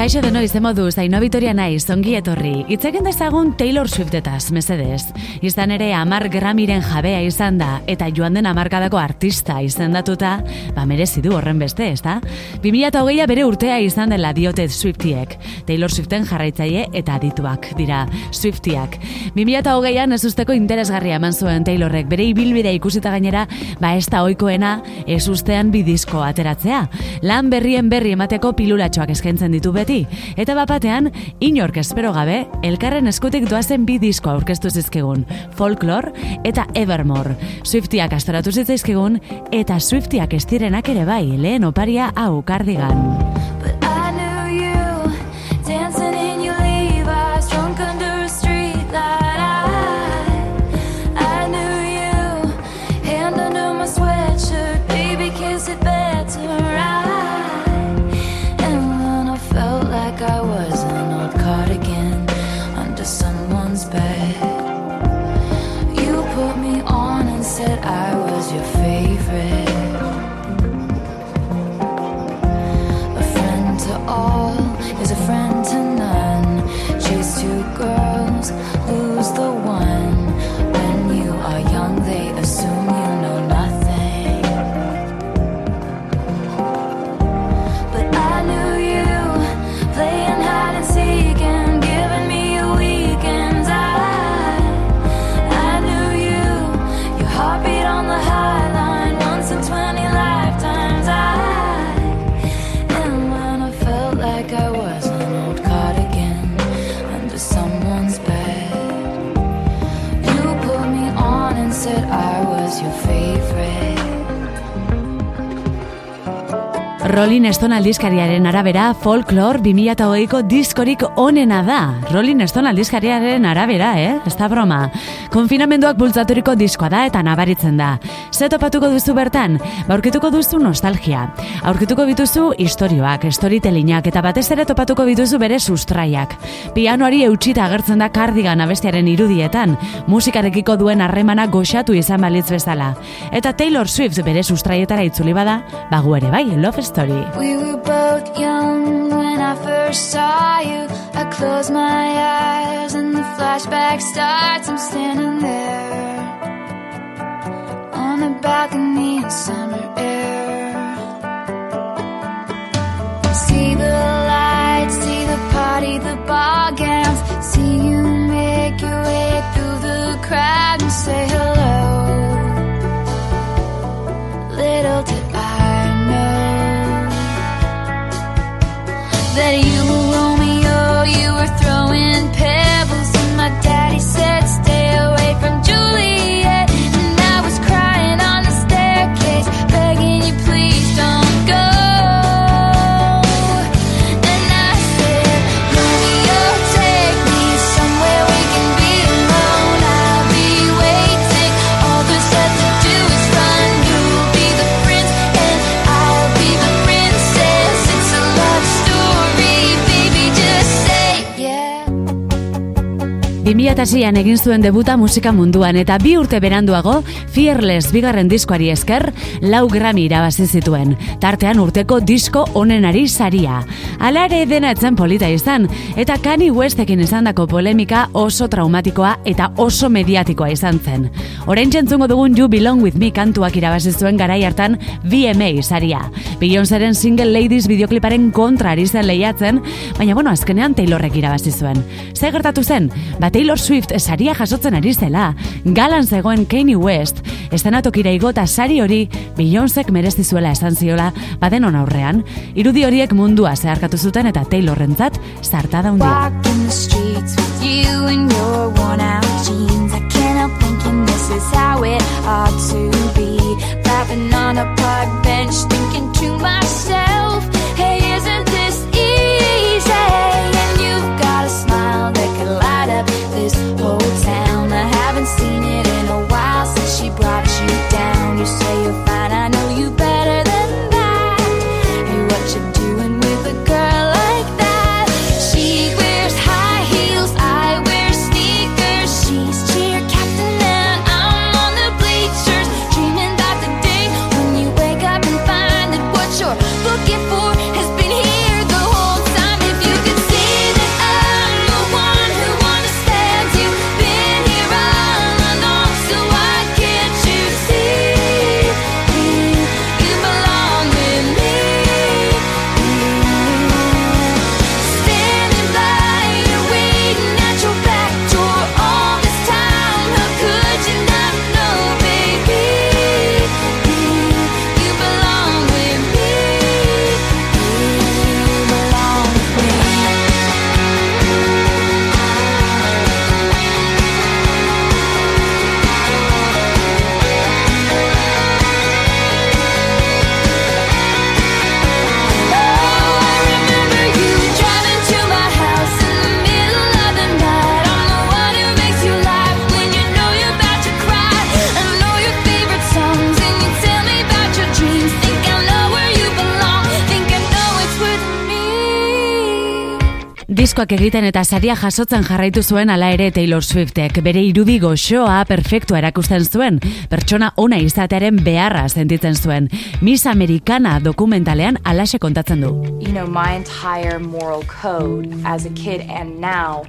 Kaixo deno izen modu, zaino Vitoria naiz, ongi etorri. Itzeken dezagun Taylor Swiftetaz, mesedez. Izan ere, amar gramiren jabea izan da, eta joan den amarkadako artista izendatuta, ba merezi du horren beste, ez da? 2008a bere urtea izan dela diote Swiftiek. Taylor Swiften jarraitzaile eta adituak dira Swiftiak. 2008an ez usteko interesgarria eman zuen Taylorrek, bere ibilbidea ikusita gainera, ba ez da oikoena, ez ustean bidizko ateratzea. Lan berrien berri emateko pilulatxoak eskaintzen ditu beti Eta bapatean, inork espero gabe, elkarren eskutik doazen bi disko aurkeztu zizkigun, Folklore eta Evermore. Swiftiak astoratu zitzaizkigun, eta Swiftiak estirenak ere bai, lehen oparia hau kardigan. Rolling Stone aldizkariaren arabera Folklore 2008ko diskorik onena da. Rolling Stone aldizkariaren arabera, eh? Ez da broma. Konfinamenduak bultzaturiko diskoa da eta nabaritzen da. Ze topatuko duzu bertan? Baurkituko duzu nostalgia. Aurkituko bituzu istorioak, storytellinak eta batez ere topatuko bituzu bere sustraiak. Pianoari eutxita agertzen da kardigan abestiaren irudietan, musikarekiko duen harremana goxatu izan balitz bezala. Eta Taylor Swift bere sustraietara itzuli bada, bagu ere bai, Love Story. Story. We were both young when I first saw you. I close my eyes and the flashback starts. I'm standing there on the balcony in summer air. See the lights, see the party, the ball gowns. See you make your way through the crowd and say hello. 2006an egin zuen debuta musika munduan eta bi urte beranduago Fearless bigarren diskoari esker lau Grammy irabazi zituen. Tartean urteko disko onenari saria. Hala ere dena etzen polita izan eta Kanye Westekin izandako polemika oso traumatikoa eta oso mediatikoa izan zen. Orain entzungo dugun You Belong With Me kantuak irabazi zuen garai hartan VMA saria. Beyoncéren Single Ladies videokliparen kontra ari zen lehiatzen, baina bueno, azkenean Taylorrek irabazi zuen. Ze gertatu zen? Ba Taylor Swift saria jasotzen ari zela, galan zegoen Kanye West, estenatokira igota sari hori Beyoncék merezi zuela esan ziola badenon aurrean, irudi horiek mundua zeharkatu zuten eta Taylorrentzat zartada hundia. Walking the streets Diskoak egiten eta saria jasotzen jarraitu zuen ala ere Taylor Swiftek bere irudi goxoa perfektua erakusten zuen, pertsona ona izatearen beharra sentitzen zuen. Miss Americana dokumentalean alaxe kontatzen du. You know, my entire moral code as a kid and now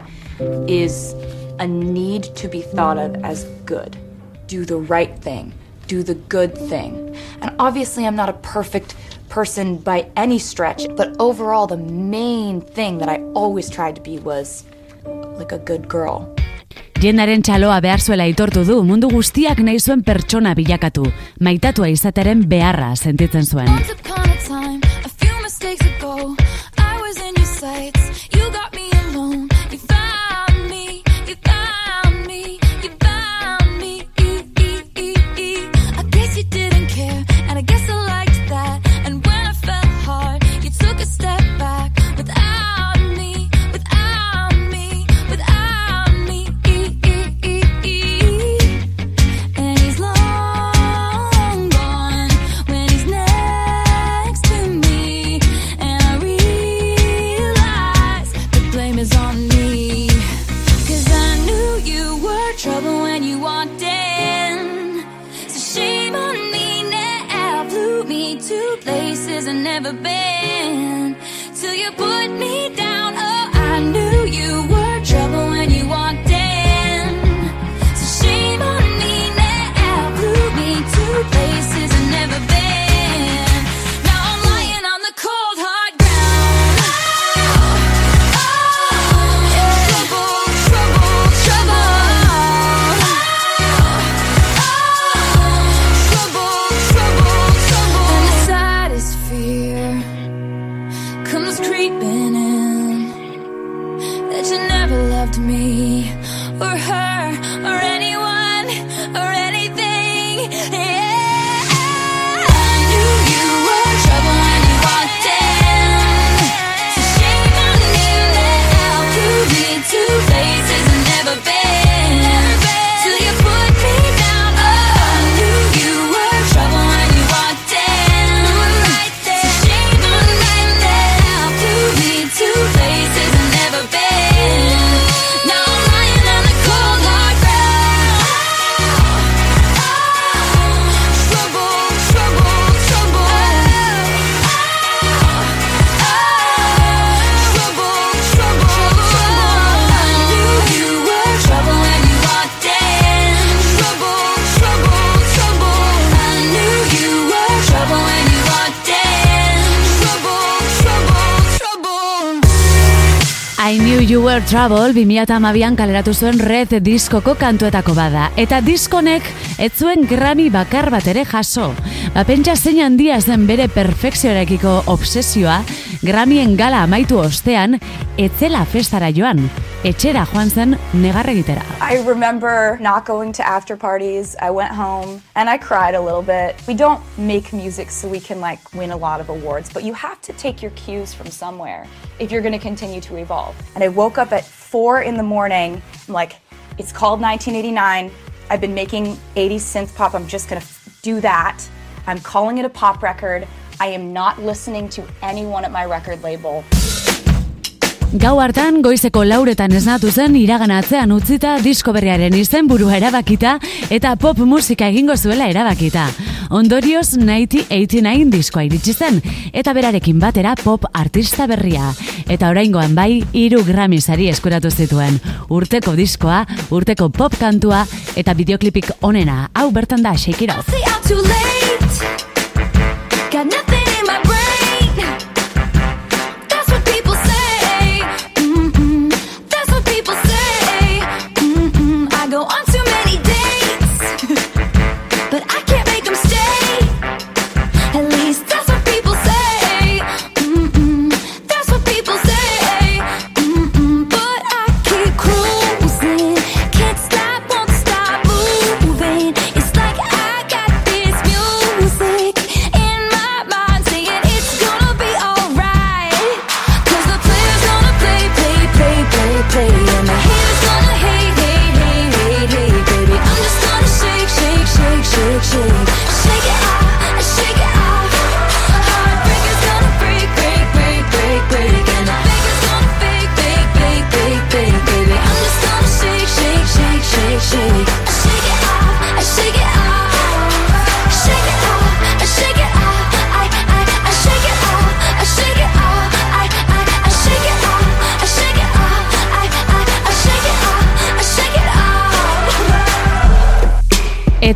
is a need to be thought of as good. Do the right thing. Do the good thing. And obviously I'm not a perfect person by any stretch, but overall, the main thing that I always tried to be was like a good girl. Jendaren txaloa behar zuela aitortu du mundu guztiak nahi zuen pertsona bilakatu, maitatua izateren beharra sentitzen zuen. Trouble when you walked in. So shame on me now. Flew me to places I've never been. Till you put me down. hurt. You Were Trouble 2008an kaleratu zuen Red diskoko kantuetako bada. Eta diskonek ez zuen Grammy bakar bat ere jaso. Ba, pentsa zein handia zen bere perfekzioarekiko obsesioa, Grammyen gala amaitu ostean, etzela festara joan. Etxera joan zen negarregitera. I remember not going to after parties. I went home and I cried a little bit. We don't make music so we can like win a lot of awards, but you have to take your cues from somewhere if you're going to continue to evolve. And I woke up at 4 in the morning. I'm like, it's called 1989. I've been making 80s synth pop. I'm just going to do that. I'm calling it a pop record. I am not listening to anyone at my record label. Gau hartan goizeko lauretan esnatu zen iraganatzean utzita disko berriaren izenburua erabakita eta pop musika egingo zuela erabakita. Ondorioz 1989 diskoa iritsi zen eta berarekin batera pop artista berria. Eta oraingoan bai hiru Grammy sari eskuratu zituen. Urteko diskoa, urteko pop kantua eta videoklipik onena. Hau bertan da Shake It Off.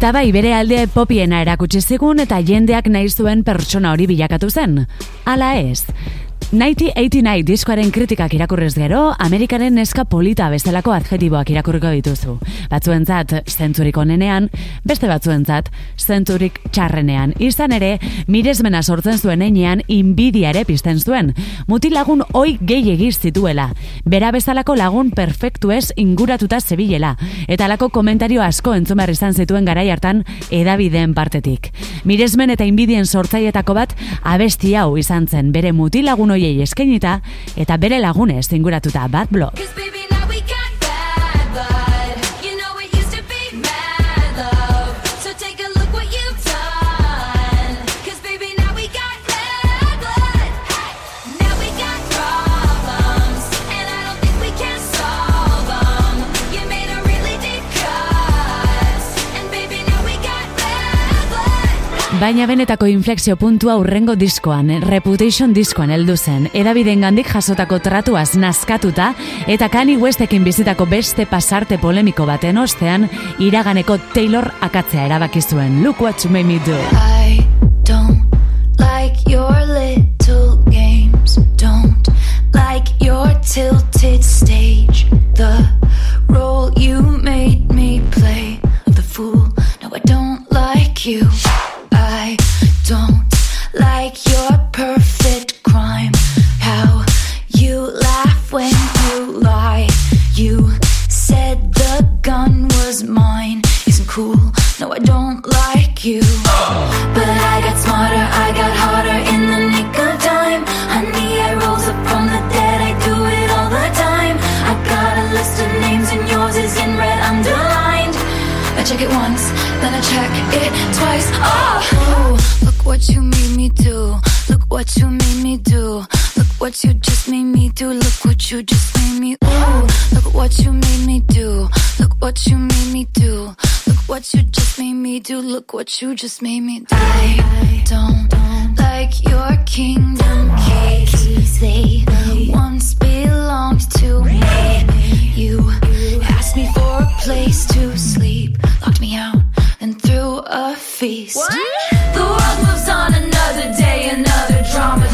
Eta bai, bere alde popiena erakutsi zigun eta jendeak nahi zuen pertsona hori bilakatu zen. Hala ez. 1989 diskoaren kritikak irakurrez gero, Amerikaren neska polita bezalako adjetiboak irakurriko dituzu. Batzuentzat zentzurik onenean, beste batzuentzat zentzurik txarrenean. Izan ere, miresmena sortzen zuen einean, inbidiare pizten zuen. Mutil lagun oi gehi zituela. Bera bezalako lagun perfektu ez inguratuta zebilela. Eta alako komentario asko entzun izan zituen garai hartan edabideen partetik. Miresmen eta inbidien sortzaietako bat abesti hau izan zen bere mutil lagun oiei eskainita eta bere lagunez inguratuta Bad Blood. Baina benetako inflexio puntua urrengo diskoan, Reputation diskoan heldu zen, edabideen gandik jasotako tratuaz nazkatuta, eta Kanye Westekin bizitako beste pasarte polemiko baten ostean, iraganeko Taylor akatzea erabaki zuen. Look what you made me do. I don't like your little games. Don't like your tilted stage. The role you made me play the fool. No, I don't like you. Was mine. Isn't cool. No, I don't like you. But I got smarter, I got harder in the nick of time. Honey, I rose up from the dead, I do it all the time. I got a list of names and yours is in red underlined. I check it once, then I check it twice. Oh, look what you made me do. Look what you made me do. Look what you just made me do. Look what you just made me. Ooh, look what you made me do. Look what you made me do. Look what you just made me do. Look what you just made me do. I don't like your kingdom keys. They once belonged to me. You asked me for a place to sleep, locked me out, then threw a feast. The world moves on another day, another drama,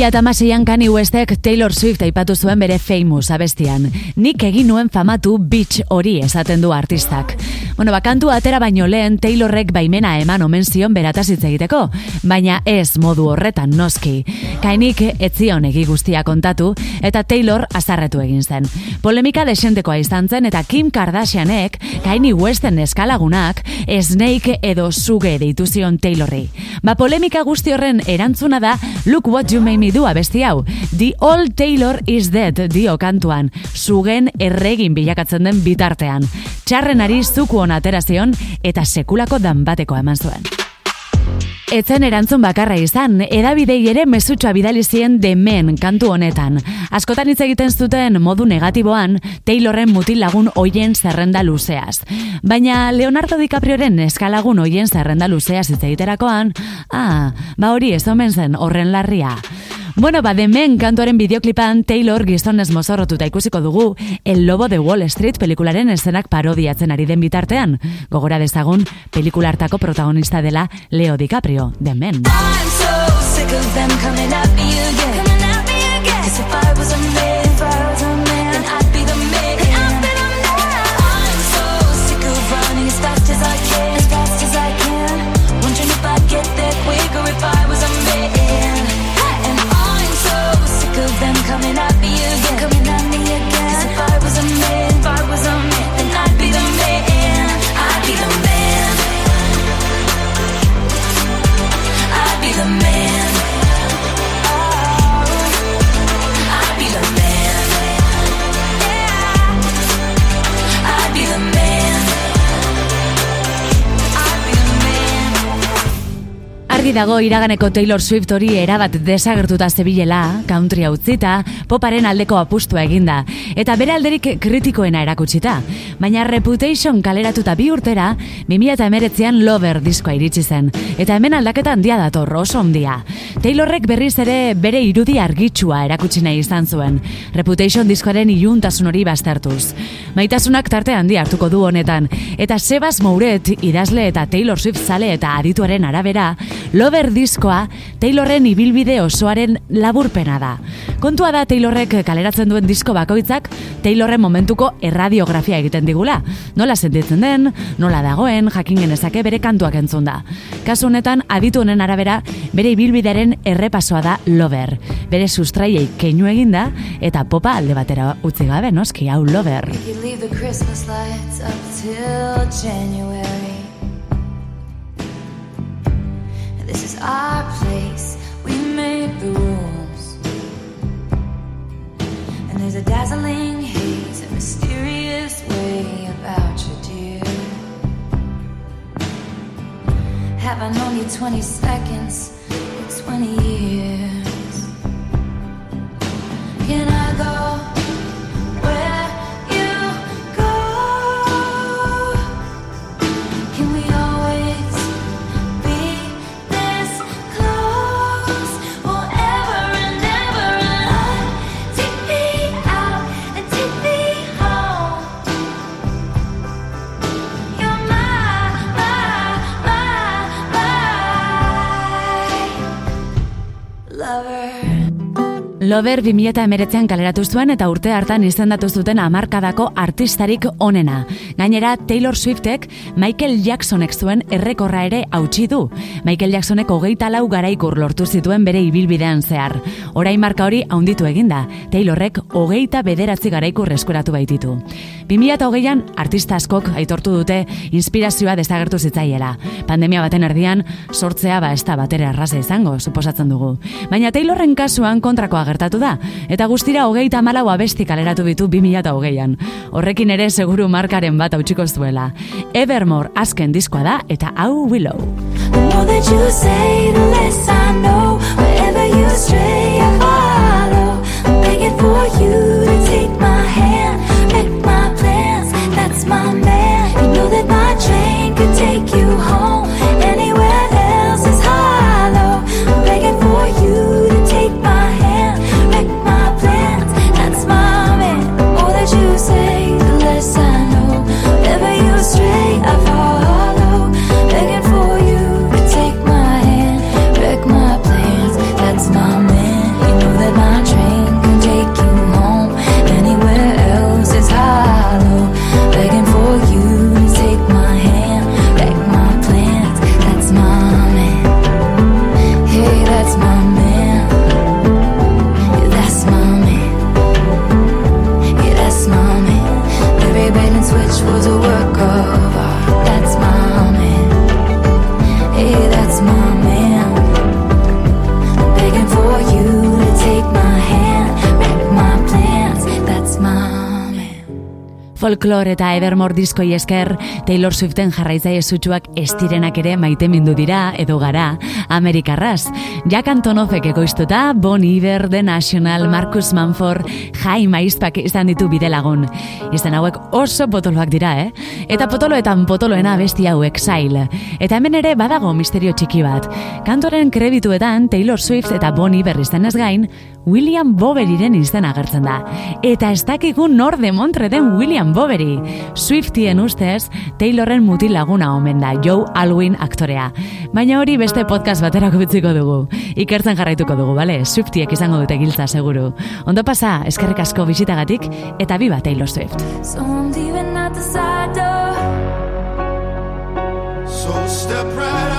2006an Kanye Westek Taylor Swift aipatu zuen bere famous abestian. Nik egin nuen famatu bitch hori esaten du artistak. Bueno, bakantu atera baino lehen Taylorrek baimena eman omen zion berataz hitz egiteko, baina ez modu horretan noski. Kainik etzion egi guztia kontatu eta Taylor azarretu egin zen. Polemika desentekoa izan zen eta Kim Kardashianek Kanye Westen eskalagunak Snake edo Suge deitu zion Taylorri. Ba polemika guzti horren erantzuna da Look What You Made Me Do abesti hau. The Old Taylor is Dead dio kantuan. Sugen erregin bilakatzen den bitartean. Txarrenari zuku hona atera zion eta sekulako danbateko eman zuen. Etzen erantzun bakarra izan, edabidei ere mesutxoa bidali zien The Men kantu honetan. Askotan hitz egiten zuten modu negatiboan Taylorren mutil lagun hoien zerrenda luzeaz. Baina Leonardo DiCaprioren eskalagun hoien zerrenda luzeaz hitz egiterakoan, ah, ba hori ez omen zen horren larria. Bueno, ba, demen kantuaren bideoklipan Taylor gizonez mozorrotuta ikusiko dugu El Lobo de Wall Street pelikularen eszenak parodiatzen ari den bitartean. Gogora dezagun, pelikula hartako protagonista dela Leo DiCaprio, The Men. I'm so sick of them coming at me again. Coming at me again. 'Cause if I was a man, Argi dago iraganeko Taylor Swift hori erabat desagertuta zebilela, country utzita, poparen aldeko apustua eginda, eta bere alderik kritikoena erakutsita. Baina Reputation kaleratuta bi urtera, 2008an Lover diskoa iritsi zen, eta hemen aldaketa handia dator, oso ondia. Taylorrek berriz ere bere irudi argitsua erakutsi nahi izan zuen, Reputation diskoaren iluntasun hori baztertuz. Maitasunak tarte handi hartuko du honetan, eta Sebas Mouret idazle eta Taylor Swift zale eta adituaren arabera, Lover diskoa Taylorren ibilbide osoaren laburpena da. Kontua da Taylorrek kaleratzen duen disko bakoitzak Taylorren momentuko erradiografia egiten digula. Nola sentitzen den, nola dagoen, jakin genezake bere kantuak entzun da. Kasu honetan, aditu honen arabera, bere ibilbidearen errepasoa da Lover. Bere sustraiei keinu eginda eta popa alde batera utzi gabe, noski, hau Lover. You leave the Christmas lights up till January. This is our place, we made the rules. And there's a dazzling haze, a mysterious way about you, dear. Have I known you 20 seconds or 20 years? Lover 2008an kaleratu zuen eta urte hartan izendatu zuten hamarkadako artistarik onena. Gainera, Taylor Swiftek Michael Jacksonek zuen errekorra ere hautsi du. Michael Jacksonek hogeita lau garaikur lortu zituen bere ibilbidean zehar. Orain marka hori haunditu eginda. Taylorrek hogeita bederatzi garaikur eskuratu baititu. 2008an artista askok aitortu dute inspirazioa desagertu zitzaiela. Pandemia baten erdian, sortzea ba ez da batera erraza izango, suposatzen dugu. Baina Taylorren kasuan kontrakoa gertatu da, eta guztira hogeita malau abesti kaleratu ditu 2008an. Horrekin ere seguru markaren bat hautsiko zuela. Evermore azken diskoa da eta hau Willow. The more that you say, the less I know. Folklore eta Evermore diskoi esker, Taylor Swiften jarraitzaile sutsuak ez direnak ere maitemindu dira edo gara Amerikarraz. Jack Antonofek ekoiztuta, Bon Iver, The National, Marcus Manford, Jaime Aizpak izan ditu bide lagun. Izan hauek oso potoloak dira, eh? Eta potoloetan potoloena besti hau Exile. Eta hemen ere badago misterio txiki bat. Kantoren kredituetan Taylor Swift eta Bon Iver izanez gain, William Boveriren izen agertzen da. Eta ez dakigu nor demontre den William Boveri. Swiftien ustez, Taylorren mutil laguna omen da, Joe Alwyn aktorea. Baina hori beste podcast baterako bitziko dugu. Ikertzen jarraituko dugu, bale? Swiftiek izango dute giltza, seguru. Ondo pasa, eskerrik asko bisitagatik, eta biba Taylor Swift. So I'm out the side door. So step right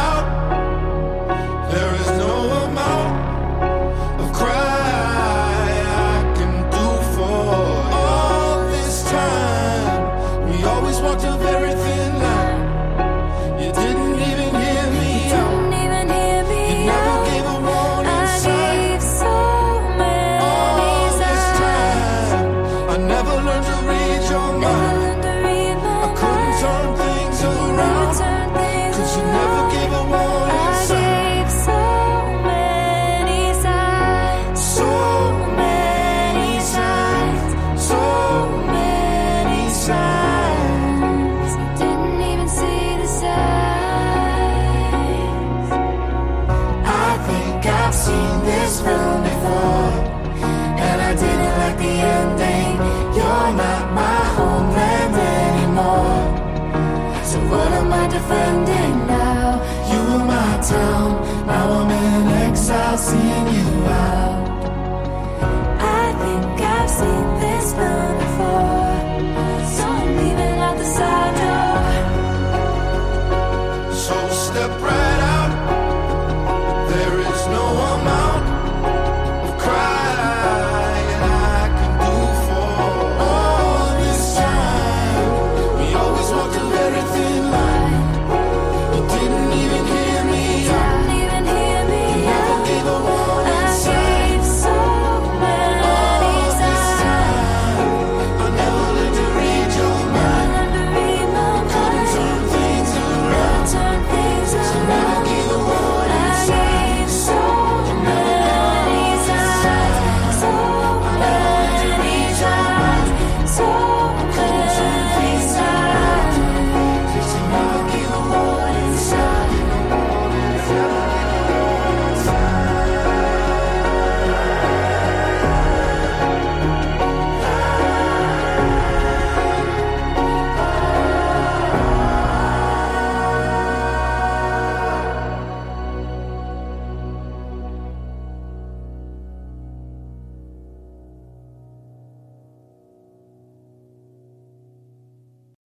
What am I defending now? You were my town, now I'm in exile, seeing you out. I think I've seen this before.